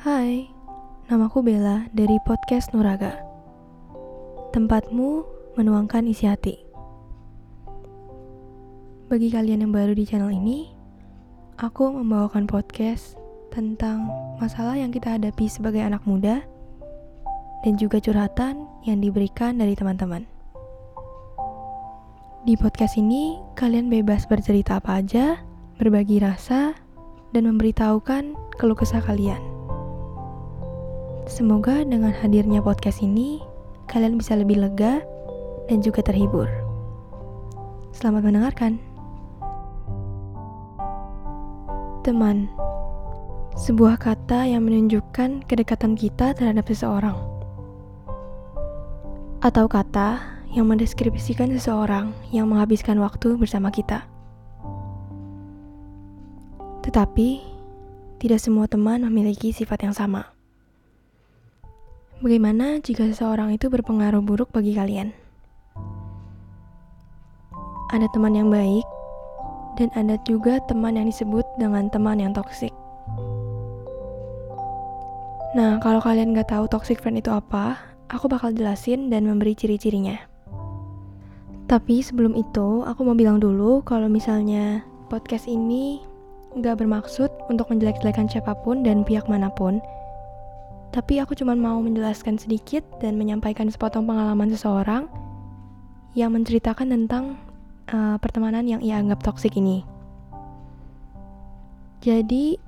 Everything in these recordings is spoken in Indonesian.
Hai, namaku Bella dari podcast Nuraga. Tempatmu menuangkan isi hati. Bagi kalian yang baru di channel ini, aku membawakan podcast tentang masalah yang kita hadapi sebagai anak muda dan juga curhatan yang diberikan dari teman-teman. Di podcast ini, kalian bebas bercerita apa aja, berbagi rasa, dan memberitahukan keluh kesah kalian. Semoga dengan hadirnya podcast ini, kalian bisa lebih lega dan juga terhibur. Selamat mendengarkan. Teman, sebuah kata yang menunjukkan kedekatan kita terhadap seseorang. Atau kata yang mendeskripsikan seseorang yang menghabiskan waktu bersama kita. Tetapi, tidak semua teman memiliki sifat yang sama. Bagaimana jika seseorang itu berpengaruh buruk bagi kalian? Ada teman yang baik, dan ada juga teman yang disebut dengan teman yang toksik. Nah, kalau kalian gak tahu toxic friend itu apa, aku bakal jelasin dan memberi ciri-cirinya. Tapi sebelum itu, aku mau bilang dulu kalau misalnya podcast ini gak bermaksud untuk menjelek-jelekan siapa pun dan pihak mana pun, tapi aku cuma mau menjelaskan sedikit dan menyampaikan sepotong pengalaman seseorang yang menceritakan tentang uh, pertemanan yang ia anggap toksik ini. Jadi,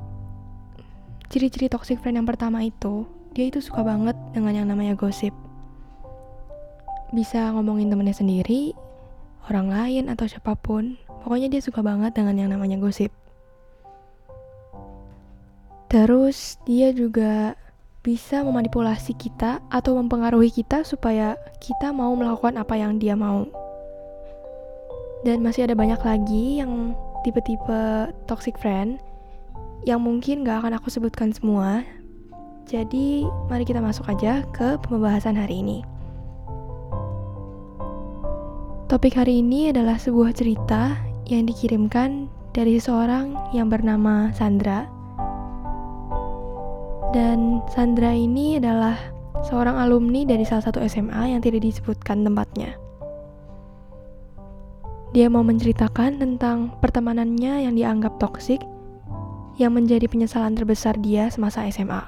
ciri-ciri toxic friend yang pertama itu, dia itu suka banget dengan yang namanya gosip. Bisa ngomongin temennya sendiri, orang lain atau siapa pun, pokoknya dia suka banget dengan yang namanya gosip. Terus dia juga bisa memanipulasi kita atau mempengaruhi kita supaya kita mau melakukan apa yang dia mau. Dan masih ada banyak lagi yang tipe-tipe toxic friend yang mungkin gak akan aku sebutkan semua. Jadi, mari kita masuk aja ke pembahasan hari ini. Topik hari ini adalah sebuah cerita yang dikirimkan dari seseorang yang bernama Sandra dan Sandra ini adalah seorang alumni dari salah satu SMA yang tidak disebutkan tempatnya. Dia mau menceritakan tentang pertemanannya yang dianggap toksik yang menjadi penyesalan terbesar dia semasa SMA.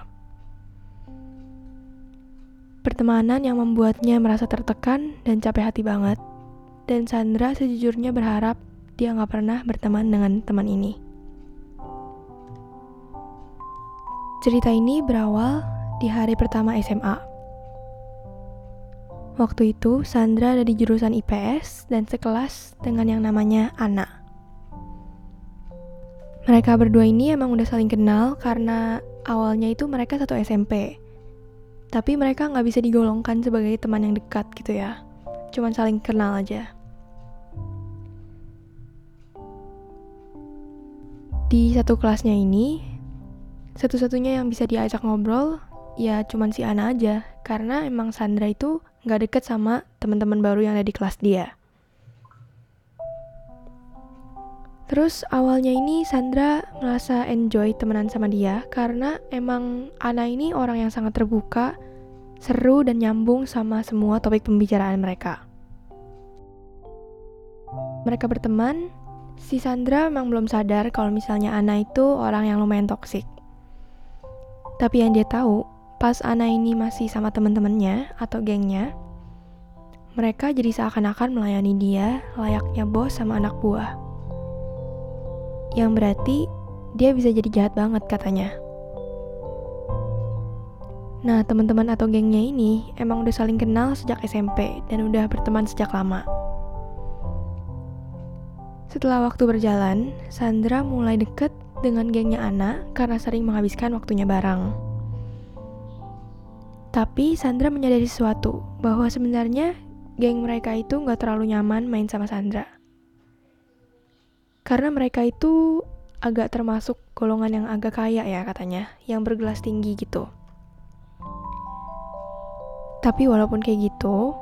Pertemanan yang membuatnya merasa tertekan dan capek hati banget, dan Sandra sejujurnya berharap dia nggak pernah berteman dengan teman ini. Cerita ini berawal di hari pertama SMA. Waktu itu, Sandra ada di jurusan IPS dan sekelas dengan yang namanya Ana. Mereka berdua ini emang udah saling kenal karena awalnya itu mereka satu SMP. Tapi mereka nggak bisa digolongkan sebagai teman yang dekat gitu ya. Cuman saling kenal aja. Di satu kelasnya ini, satu-satunya yang bisa diajak ngobrol ya cuman si Ana aja karena emang Sandra itu nggak deket sama teman-teman baru yang ada di kelas dia. Terus awalnya ini Sandra ngerasa enjoy temenan sama dia karena emang Ana ini orang yang sangat terbuka, seru dan nyambung sama semua topik pembicaraan mereka. Mereka berteman, si Sandra memang belum sadar kalau misalnya Ana itu orang yang lumayan toksik. Tapi yang dia tahu, pas Ana ini masih sama teman-temannya atau gengnya, mereka jadi seakan-akan melayani dia layaknya bos sama anak buah. Yang berarti dia bisa jadi jahat banget katanya. Nah, teman-teman atau gengnya ini emang udah saling kenal sejak SMP dan udah berteman sejak lama. Setelah waktu berjalan, Sandra mulai deket dengan gengnya Ana karena sering menghabiskan waktunya bareng. Tapi Sandra menyadari sesuatu, bahwa sebenarnya geng mereka itu nggak terlalu nyaman main sama Sandra. Karena mereka itu agak termasuk golongan yang agak kaya ya katanya, yang bergelas tinggi gitu. Tapi walaupun kayak gitu,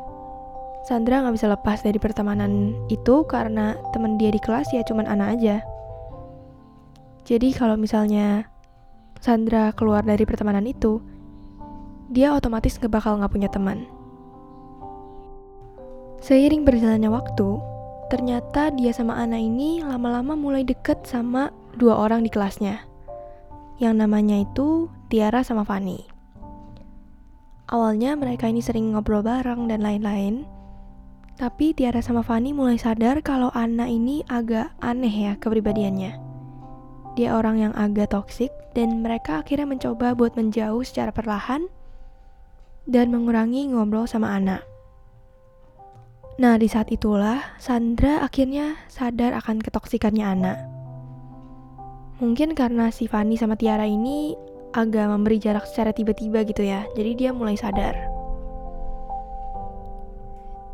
Sandra nggak bisa lepas dari pertemanan itu karena temen dia di kelas ya cuman Ana aja. Jadi kalau misalnya Sandra keluar dari pertemanan itu, dia otomatis gak bakal gak punya teman. Seiring berjalannya waktu, ternyata dia sama Ana ini lama-lama mulai deket sama dua orang di kelasnya. Yang namanya itu Tiara sama Fanny. Awalnya mereka ini sering ngobrol bareng dan lain-lain, tapi Tiara sama Fanny mulai sadar kalau Ana ini agak aneh ya kepribadiannya. Dia orang yang agak toksik dan mereka akhirnya mencoba buat menjauh secara perlahan dan mengurangi ngobrol sama Ana. Nah, di saat itulah Sandra akhirnya sadar akan ketoksikannya Ana. Mungkin karena si Fanny sama Tiara ini agak memberi jarak secara tiba-tiba gitu ya. Jadi dia mulai sadar.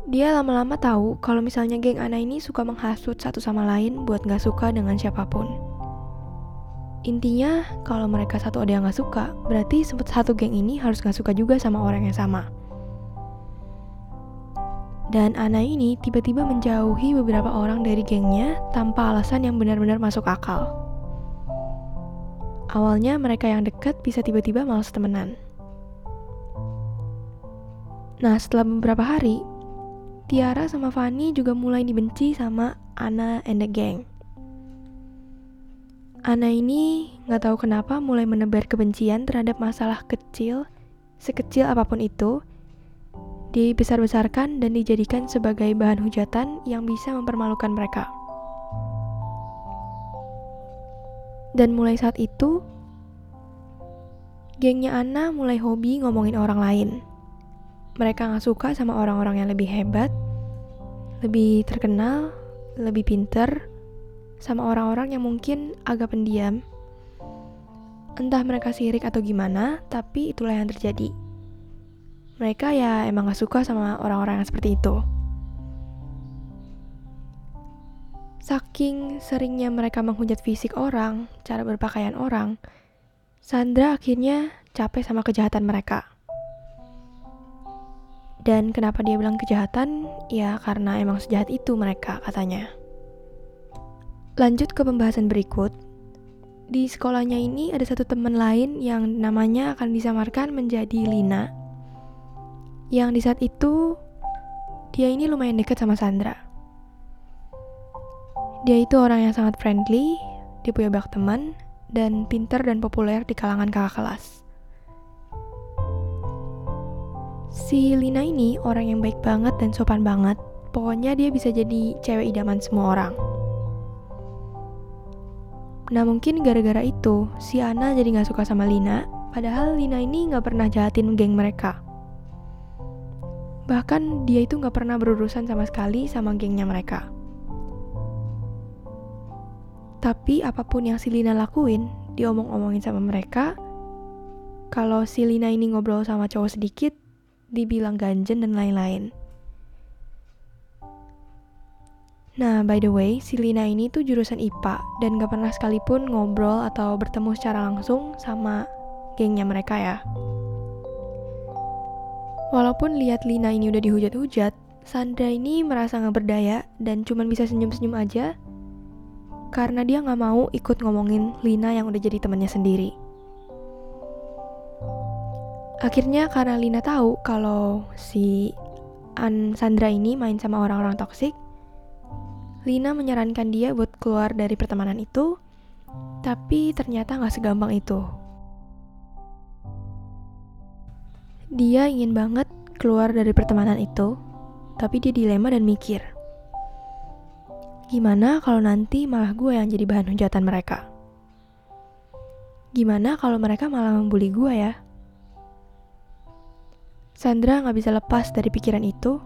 Dia lama-lama tahu kalau misalnya geng Ana ini suka menghasut satu sama lain buat gak suka dengan siapa pun. Intinya, kalau mereka satu ada yang gak suka, berarti satu geng ini harus gak suka juga sama orang yang sama. Dan Ana ini tiba-tiba menjauhi beberapa orang dari gengnya tanpa alasan yang benar-benar masuk akal. Awalnya mereka yang dekat bisa tiba-tiba malas temenan. Nah, setelah beberapa hari, Tiara sama Fanny juga mulai dibenci sama Ana and the gang. Ana ini nggak tahu kenapa mulai menebar kebencian terhadap masalah kecil, sekecil apa pun itu, dibesar-besarkan dan dijadikan sebagai bahan hujatan yang bisa mempermalukan mereka. Dan mulai saat itu, gengnya Ana mulai hobi ngomongin orang lain. Mereka gak suka sama orang-orang yang lebih hebat, lebih terkenal, lebih pinter, sama orang-orang yang mungkin agak pendiam. Entah mereka sirik atau gimana, tapi itulah yang terjadi. Mereka ya emang gak suka sama orang-orang yang seperti itu. Saking seringnya mereka menghujat fisik orang, cara berpakaian orang, Sandra akhirnya capek sama kejahatan mereka. Dan kenapa dia bilang kejahatan? Ya karena emang sejahat itu mereka katanya. Lanjut ke pembahasan berikut. Di sekolahnya ini ada satu teman lain yang namanya akan disamarkan menjadi Lina. Yang di saat itu dia ini lumayan dekat sama Sandra. Dia itu orang yang sangat friendly, dia punya banyak teman, dan pinter dan populer di kalangan kakak kelas. Si Lina ini orang yang baik banget dan sopan banget. Pokoknya dia bisa jadi cewek idaman semua orang. Nah mungkin gara-gara itu, si Ana jadi gak suka sama Lina, padahal Lina ini gak pernah jahatin geng mereka. Bahkan dia itu gak pernah berurusan sama sekali sama gengnya mereka. Tapi apa pun yang si Lina lakuin, diomong-omongin sama mereka, kalau si Lina ini ngobrol sama cowok sedikit, dibilang ganjen dan lain-lain. Nah, by the way, si Lina ini tuh jurusan IPA dan gak pernah sekalipun ngobrol atau bertemu secara langsung sama gengnya mereka ya. Walaupun lihat Lina ini udah dihujat-hujat, Sandra ini merasa gak berdaya dan cuman bisa senyum-senyum aja karena dia nggak mau ikut ngomongin Lina yang udah jadi temannya sendiri. Akhirnya karena Lina tahu kalau si An Sandra ini main sama orang-orang toksik, Lina menyarankan dia buat keluar dari pertemanan itu, tapi ternyata nggak segampang itu. Dia ingin banget keluar dari pertemanan itu, tapi dia dilema dan mikir Gimana kalau nanti malah gue yang jadi bahan hujatan mereka? Gimana kalau mereka malah membuli gue ya? Sandra gak bisa lepas dari pikiran itu,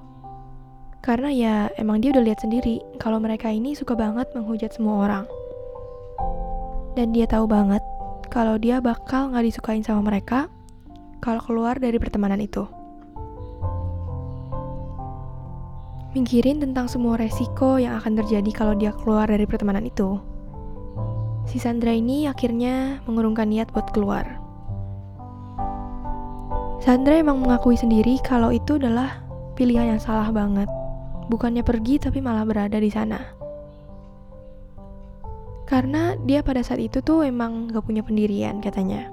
karena ya emang dia udah lihat sendiri kalau mereka ini suka banget menghujat semua orang. Dan dia tahu banget kalau dia bakal gak disukain sama mereka kalau keluar dari pertemanan itu. mikirin tentang semua resiko yang akan terjadi kalau dia keluar dari pertemanan itu. Si Sandra ini akhirnya mengurungkan niat buat keluar. Sandra emang mengakui sendiri kalau itu adalah pilihan yang salah banget. Bukannya pergi tapi malah berada di sana. Karena dia pada saat itu tuh emang gak punya pendirian katanya.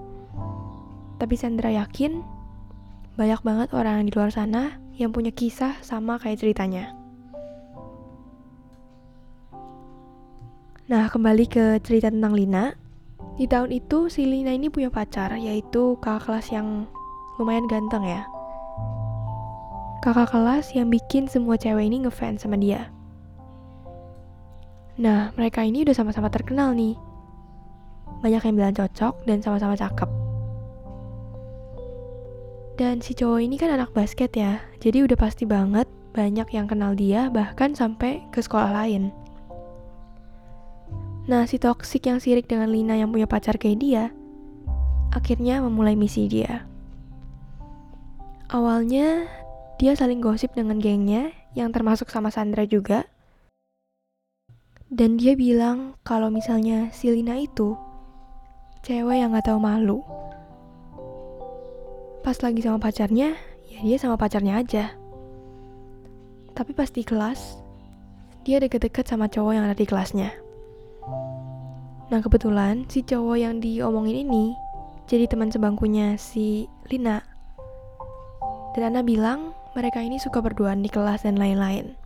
Tapi Sandra yakin banyak banget orang di luar sana yang punya kisah sama kayak ceritanya. Nah, kembali ke cerita tentang Lina. Di tahun itu, si Lina ini punya pacar, yaitu kakak kelas yang lumayan ganteng ya. Kakak kelas yang bikin semua cewek ini ngefans sama dia. Nah, mereka ini udah sama-sama terkenal nih. Banyak yang bilang cocok dan sama-sama cakep. Dan si cowok ini kan anak basket ya, jadi udah pasti banget banyak yang kenal dia bahkan sampai ke sekolah lain. Nah, si toksik yang sirik dengan Lina yang punya pacar kayak dia, akhirnya memulai misi dia. Awalnya, dia saling gosip dengan gengnya, yang termasuk sama Sandra juga, dan dia bilang kalau misalnya si Lina itu cewek yang gak tahu malu. Pas lagi sama pacarnya, ya dia sama pacarnya aja. Tapi pas di kelas, dia deket-deket sama cowok yang ada di kelasnya. Nah kebetulan si cowok yang diomongin ini jadi teman sebangkunya si Lina. Dan Ana bilang mereka ini suka berduaan di kelas dan lain-lain.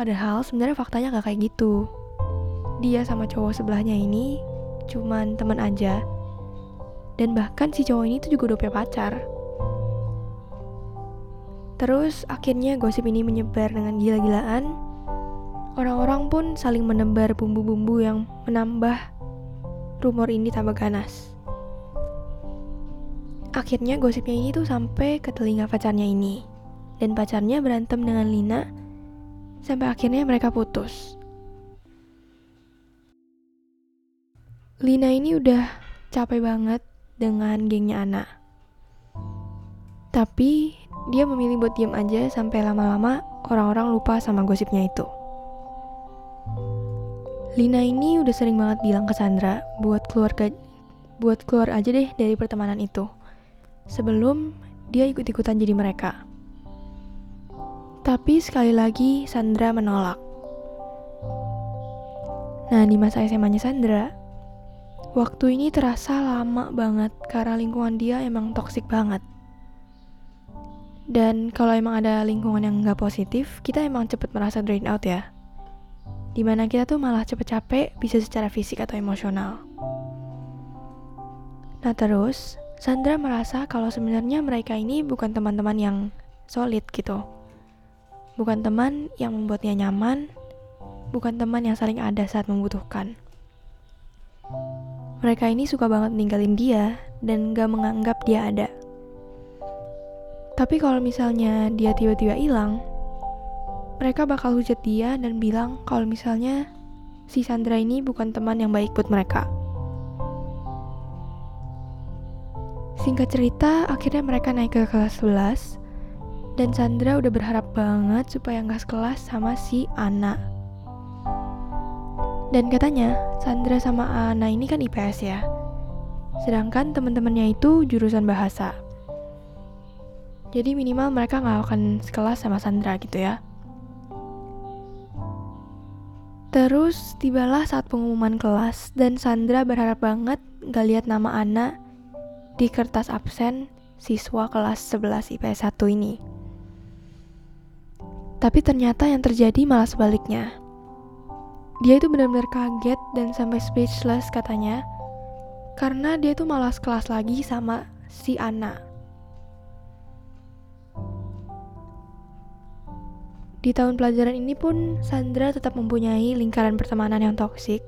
Padahal sebenarnya faktanya gak kayak gitu. Dia sama cowok sebelahnya ini cuman teman aja. Dan bahkan si cowok ini tuh juga udah punya pacar. Terus akhirnya gosip ini menyebar dengan gila-gilaan. Orang-orang pun saling menebar bumbu-bumbu yang menambah rumor ini tambah ganas. Akhirnya gosipnya ini tuh sampai ke telinga pacarnya ini. Dan pacarnya berantem dengan Lina sampai akhirnya mereka putus. Lina ini udah capek banget dengan gengnya anak. Tapi dia memilih buat diam aja sampai lama-lama orang-orang lupa sama gosipnya itu. Lina ini udah sering banget bilang ke Sandra buat keluarga buat keluar aja deh dari pertemanan itu. Sebelum dia ikut-ikutan jadi mereka. Tapi sekali lagi Sandra menolak. Nah, di masa SMA-nya Sandra, waktu ini terasa lama banget karena lingkungan dia emang toksik banget. Dan kalau emang ada lingkungan yang nggak positif, kita emang cepet merasa drain out ya. Di mana kita tuh malah cepet capek, bisa secara fisik atau emosional. Nah terus, Sandra merasa kalau sebenarnya mereka ini bukan teman-teman yang solid gitu bukan teman yang membuatnya nyaman, bukan teman yang saling ada saat membutuhkan. Mereka ini suka banget ninggalin dia dan gak menganggap dia ada. Tapi kalau misalnya dia tiba-tiba hilang, mereka bakal hujat dia dan bilang kalau misalnya si Sandra ini bukan teman yang baik buat mereka. Singkat cerita, akhirnya mereka naik ke kelas 11 dan Sandra udah berharap banget supaya nggak sekelas sama si Ana. Dan katanya, Sandra sama Ana ini kan IPS ya. Sedangkan teman-temannya itu jurusan bahasa. Jadi minimal mereka nggak akan sekelas sama Sandra gitu ya. Terus tibalah saat pengumuman kelas dan Sandra berharap banget gak lihat nama Ana di kertas absen siswa kelas 11 IPS 1 ini. Tapi ternyata yang terjadi malah sebaliknya. Dia itu benar-benar kaget dan sampai speechless katanya, karena dia itu malah sekelas lagi sama si Ana. Di tahun pelajaran ini pun Sandra tetap mempunyai lingkaran pertemanan yang toksik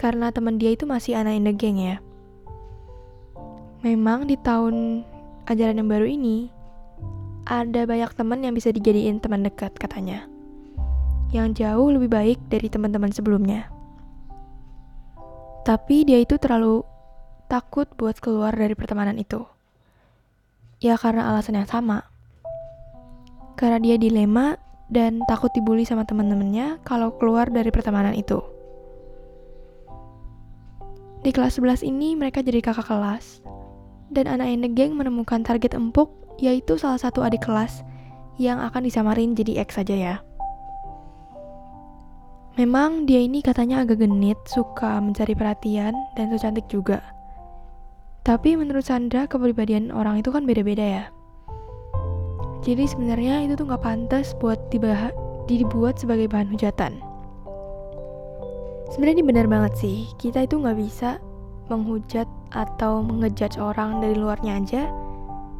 karena teman dia itu masih Ana in the gang ya. Memang di tahun ajaran yang baru ini, ada banyak teman yang bisa dijadiin teman dekat katanya. Yang jauh lebih baik dari teman-teman sebelumnya. Tapi dia itu terlalu takut buat keluar dari pertemanan itu. Ya karena alasan yang sama. Karena dia dilema dan takut dibully sama teman-temannya kalau keluar dari pertemanan itu. Di kelas 11 ini mereka jadi kakak kelas. Dan anak the gang menemukan target empuk yaitu salah satu adik kelas yang akan disamarin jadi X saja ya. Memang dia ini katanya agak genit, suka mencari perhatian, dan so cantik juga. Tapi menurut Sandra, kepribadian orang itu kan beda-beda ya. Jadi sebenarnya itu tuh nggak pantas buat dibuat sebagai bahan hujatan. Sebenarnya ini benar banget sih, kita itu nggak bisa menghujat atau mengejudge orang dari luarnya aja,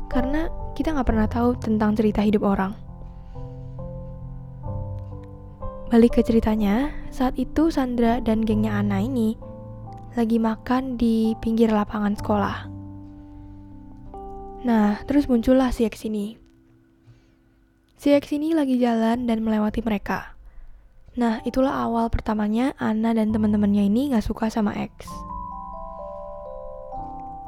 karena kita nggak pernah tahu tentang cerita hidup orang. Balik ke ceritanya, saat itu Sandra dan gengnya Ana ini lagi makan di pinggir lapangan sekolah. Nah, terus muncullah si X ini. Si X ini lagi jalan dan melewati mereka. Nah, itulah awal pertamanya Ana dan teman-temannya ini gak suka sama X.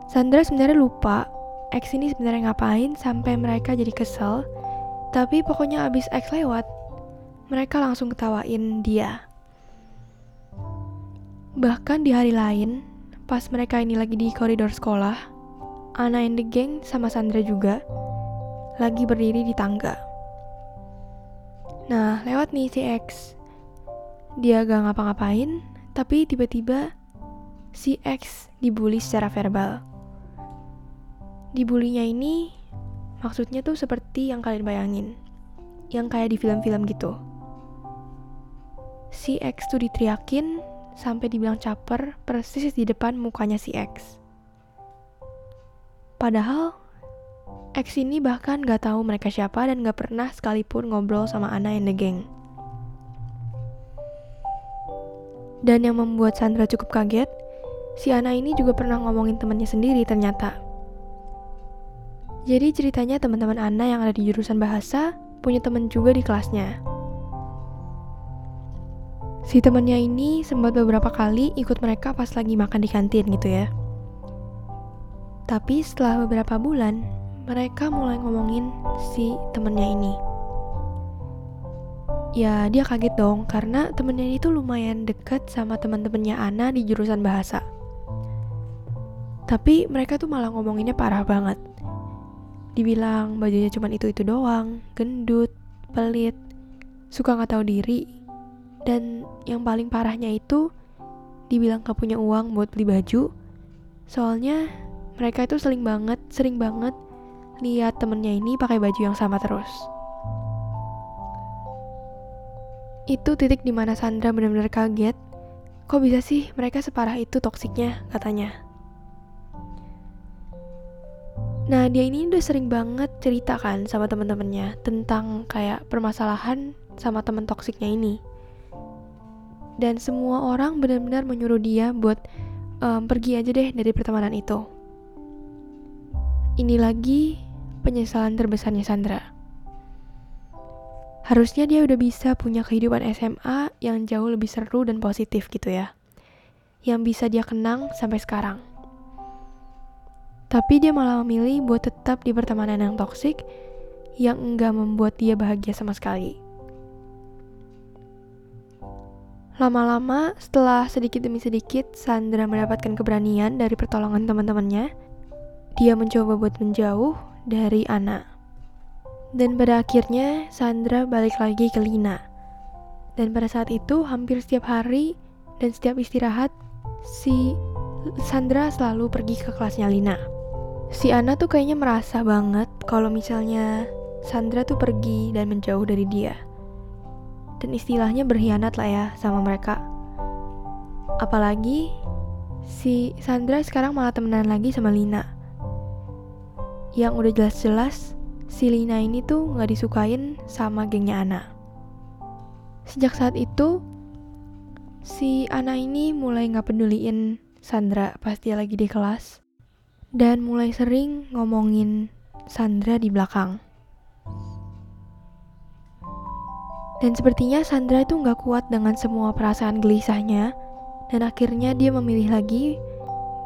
Sandra sebenarnya lupa X ini sebenarnya ngapain sampai mereka jadi kesel. Tapi pokoknya abis X lewat, mereka langsung ketawain dia. Bahkan di hari lain, pas mereka ini lagi di koridor sekolah, Ana and the gang sama Sandra juga lagi berdiri di tangga. Nah, lewat nih si X. Dia gak ngapa-ngapain, tapi tiba-tiba si X dibully secara verbal. Dibulinya ini maksudnya tuh seperti yang kalian bayangin. Yang kayak di film-film gitu. Si X tuh diteriakin sampai dibilang caper persis di depan mukanya si X. Padahal X ini bahkan gak tahu mereka siapa dan gak pernah sekalipun ngobrol sama Ana and the gang. Dan yang membuat Sandra cukup kaget, si Ana ini juga pernah ngomongin temannya sendiri ternyata. Jadi ceritanya teman-teman Ana yang ada di jurusan bahasa punya teman juga di kelasnya. Si temennya ini sempat beberapa kali ikut mereka pas lagi makan di kantin gitu ya. Tapi setelah beberapa bulan, mereka mulai ngomongin si temennya ini. Ya dia kaget dong karena temennya itu lumayan deket sama teman-temannya Ana di jurusan bahasa. Tapi mereka tuh malah ngomonginnya parah banget. Dibilang bajunya cuma itu-itu doang, gendut, pelit, suka nggak tahu diri, dan yang paling parahnya itu dibilang gak punya uang buat beli baju. Soalnya mereka itu sering banget sering banget lihat temennya ini pakai baju yang sama terus. Itu titik di mana Sandra benar-benar kaget. Kok bisa sih mereka separah itu toksiknya katanya Nah dia ini udah sering banget cerita kan sama temen-temennya tentang kayak permasalahan sama temen toksiknya ini dan semua orang benar-benar menyuruh dia buat um, pergi aja deh dari pertemanan itu. Ini lagi penyesalan terbesarnya Sandra. Harusnya dia udah bisa punya kehidupan SMA yang jauh lebih seru dan positif gitu ya. Yang bisa dia kenang sampai sekarang. Tapi dia malah memilih buat tetap di pertemanan yang toksik yang enggak membuat dia bahagia sama sekali. Lama-lama, setelah sedikit demi sedikit Sandra mendapatkan keberanian dari pertolongan teman-temannya, dia mencoba buat menjauh dari Ana. Dan pada akhirnya Sandra balik lagi ke Lina. Dan pada saat itu hampir setiap hari dan setiap istirahat si Sandra selalu pergi ke kelasnya Lina. Si Ana tuh kayaknya merasa banget kalau misalnya Sandra tuh pergi dan menjauh dari dia dan istilahnya berkhianat lah ya sama mereka. Apalagi si Sandra sekarang malah temenan lagi sama Lina. Yang udah jelas-jelas si Lina ini tuh gak disukain sama gengnya Ana. Sejak saat itu, si Ana ini mulai gak peduliin Sandra pas dia lagi di kelas. Dan mulai sering ngomongin Sandra di belakang. Dan sepertinya Sandra itu nggak kuat dengan semua perasaan gelisahnya, dan akhirnya dia memilih lagi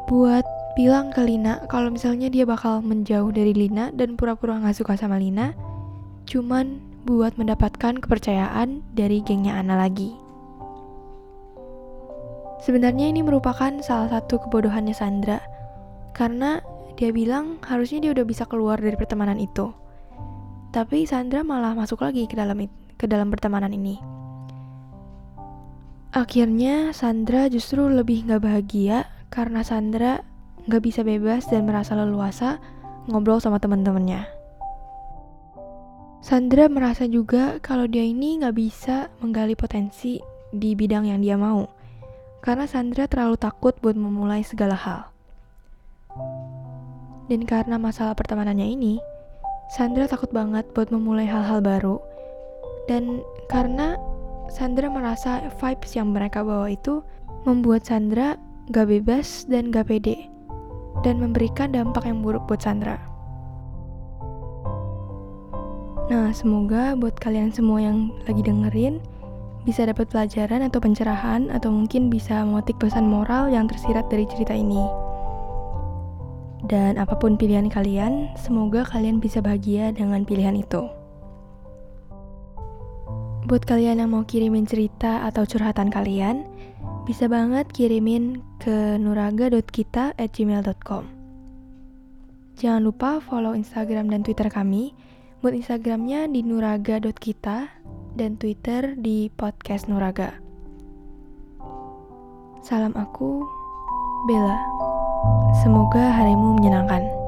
buat bilang ke Lina kalau misalnya dia bakal menjauh dari Lina dan pura-pura nggak suka sama Lina, cuman buat mendapatkan kepercayaan dari gengnya Ana lagi. Sebenarnya ini merupakan salah satu kebodohannya Sandra, karena dia bilang harusnya dia udah bisa keluar dari pertemanan itu. Tapi Sandra malah masuk lagi ke dalam ke dalam pertemanan ini. Akhirnya Sandra justru lebih gak bahagia karena Sandra nggak bisa bebas dan merasa leluasa ngobrol sama teman-temannya. Sandra merasa juga kalau dia ini nggak bisa menggali potensi di bidang yang dia mau, karena Sandra terlalu takut buat memulai segala hal. Dan karena masalah pertemanannya ini, Sandra takut banget buat memulai hal-hal baru. Dan karena Sandra merasa vibes yang mereka bawa itu membuat Sandra gak bebas dan gak pede, dan memberikan dampak yang buruk buat Sandra. Nah, semoga buat kalian semua yang lagi dengerin bisa dapat pelajaran atau pencerahan atau mungkin bisa memetik pesan moral yang tersirat dari cerita ini. Dan apa pun pilihan kalian, semoga kalian bisa bahagia dengan pilihan itu. Buat kalian yang mau kirimin cerita atau curhatan kalian, bisa banget kirimin ke nuraga.kita@gmail.com. Jangan lupa follow Instagram dan Twitter kami Buat Instagramnya di nuraga.kita dan Twitter di podcast Nuraga. Salam aku, Bella. Semoga harimu menyenangkan.